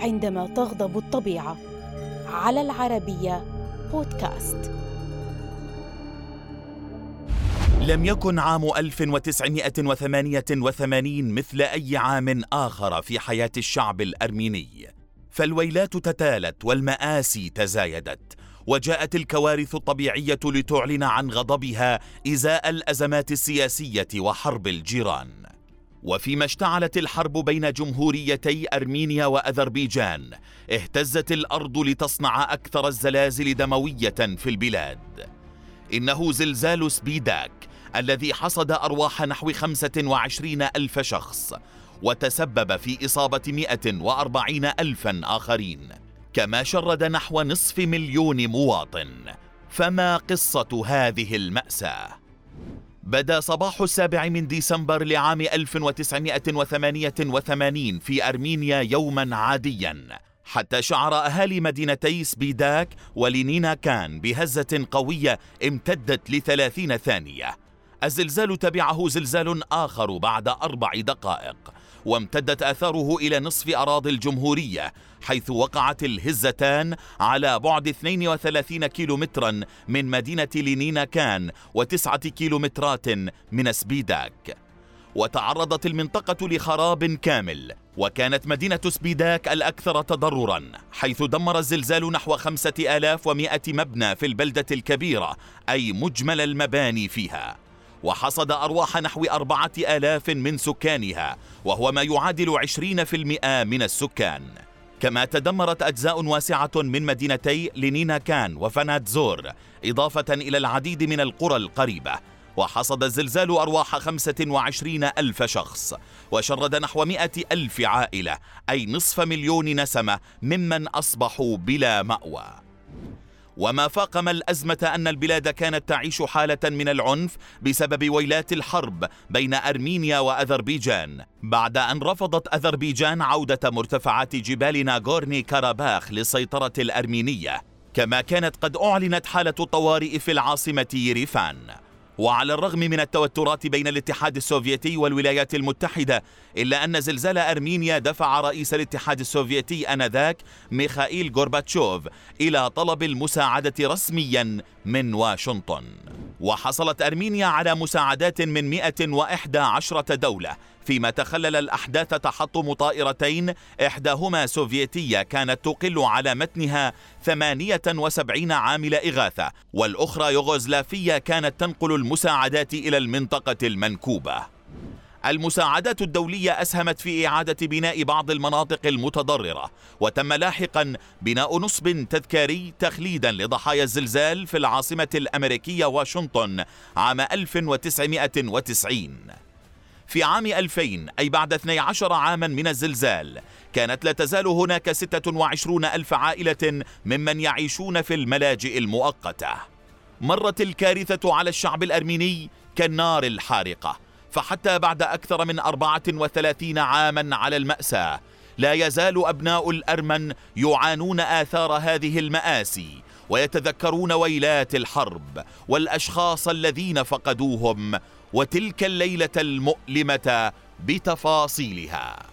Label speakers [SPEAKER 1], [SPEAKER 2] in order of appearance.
[SPEAKER 1] عندما تغضب الطبيعة. على العربية بودكاست.
[SPEAKER 2] لم يكن عام 1988 مثل أي عام آخر في حياة الشعب الأرميني. فالويلات تتالت والمآسي تزايدت وجاءت الكوارث الطبيعية لتعلن عن غضبها إزاء الأزمات السياسية وحرب الجيران. وفيما اشتعلت الحرب بين جمهوريتي أرمينيا وأذربيجان اهتزت الأرض لتصنع أكثر الزلازل دموية في البلاد. إنه زلزال سبيداك الذي حصد أرواح نحو 25 ألف شخص وتسبب في إصابة 140 الفا آخرين. كما شرد نحو نصف مليون مواطن. فما قصة هذه المأساة؟ بدا صباح السابع من ديسمبر لعام 1988 في أرمينيا يوما عاديا حتى شعر أهالي مدينتي سبيداك ولينينا كان بهزة قوية امتدت لثلاثين ثانية. الزلزال تبعه زلزال آخر بعد أربع دقائق. وامتدت آثاره إلى نصف أراضي الجمهورية حيث وقعت الهزتان على بعد 32 كيلومترا من مدينة لينينا كان وتسعة كيلومترات من سبيداك. وتعرضت المنطقة لخراب كامل وكانت مدينة سبيداك الأكثر تضررا حيث دمر الزلزال نحو خمسة آلاف ومائة مبنى في البلدة الكبيرة أي مجمل المباني فيها. وحصد أرواح نحو أربعة آلاف من سكانها وهو ما يعادل عشرين في المئة من السكان. كما تدمرت أجزاء واسعة من مدينتي لينينا كان وفنادزور إضافة إلى العديد من القرى القريبة. وحصد الزلزال أرواح خمسة وعشرين ألف شخص وشرد نحو مئة ألف عائلة أي نصف مليون نسمة ممن أصبحوا بلا مأوى. وما فاقم الأزمة أن البلاد كانت تعيش حالة من العنف بسبب ويلات الحرب بين أرمينيا وأذربيجان بعد أن رفضت أذربيجان عودة مرتفعات جبال ناغورني كاراباخ للسيطرة الأرمينية كما كانت قد أعلنت حالة الطوارئ في العاصمة يريفان وعلى الرغم من التوترات بين الاتحاد السوفيتي والولايات المتحدة إلا أن زلزال أرمينيا دفع رئيس الاتحاد السوفيتي آنذاك ميخائيل غورباتشوف إلى طلب المساعدة رسميا من واشنطن. وحصلت أرمينيا على مساعدات من 111 دولة فيما تخلل الأحداث تحطم طائرتين إحداهما سوفيتية كانت تقل على متنها 78 عامل إغاثة والأخرى يوغوسلافية كانت تنقل المساعدات إلى المنطقة المنكوبة. المساعدات الدولية أسهمت في إعادة بناء بعض المناطق المتضررة وتم لاحقا بناء نصب تذكاري تخليدا لضحايا الزلزال في العاصمة الأمريكية واشنطن عام 1990 في عام 2000 أي بعد 12 عاما من الزلزال كانت لا تزال هناك 26 ألف عائلة ممن يعيشون في الملاجئ المؤقتة. مرت الكارثة على الشعب الأرميني كالنار الحارقة فحتى بعد أكثر من 34 عاما على المأساة لا يزال أبناء الأرمن يعانون آثار هذه المآسي ويتذكرون ويلات الحرب والأشخاص الذين فقدوهم وتلك الليلة المؤلمة بتفاصيلها.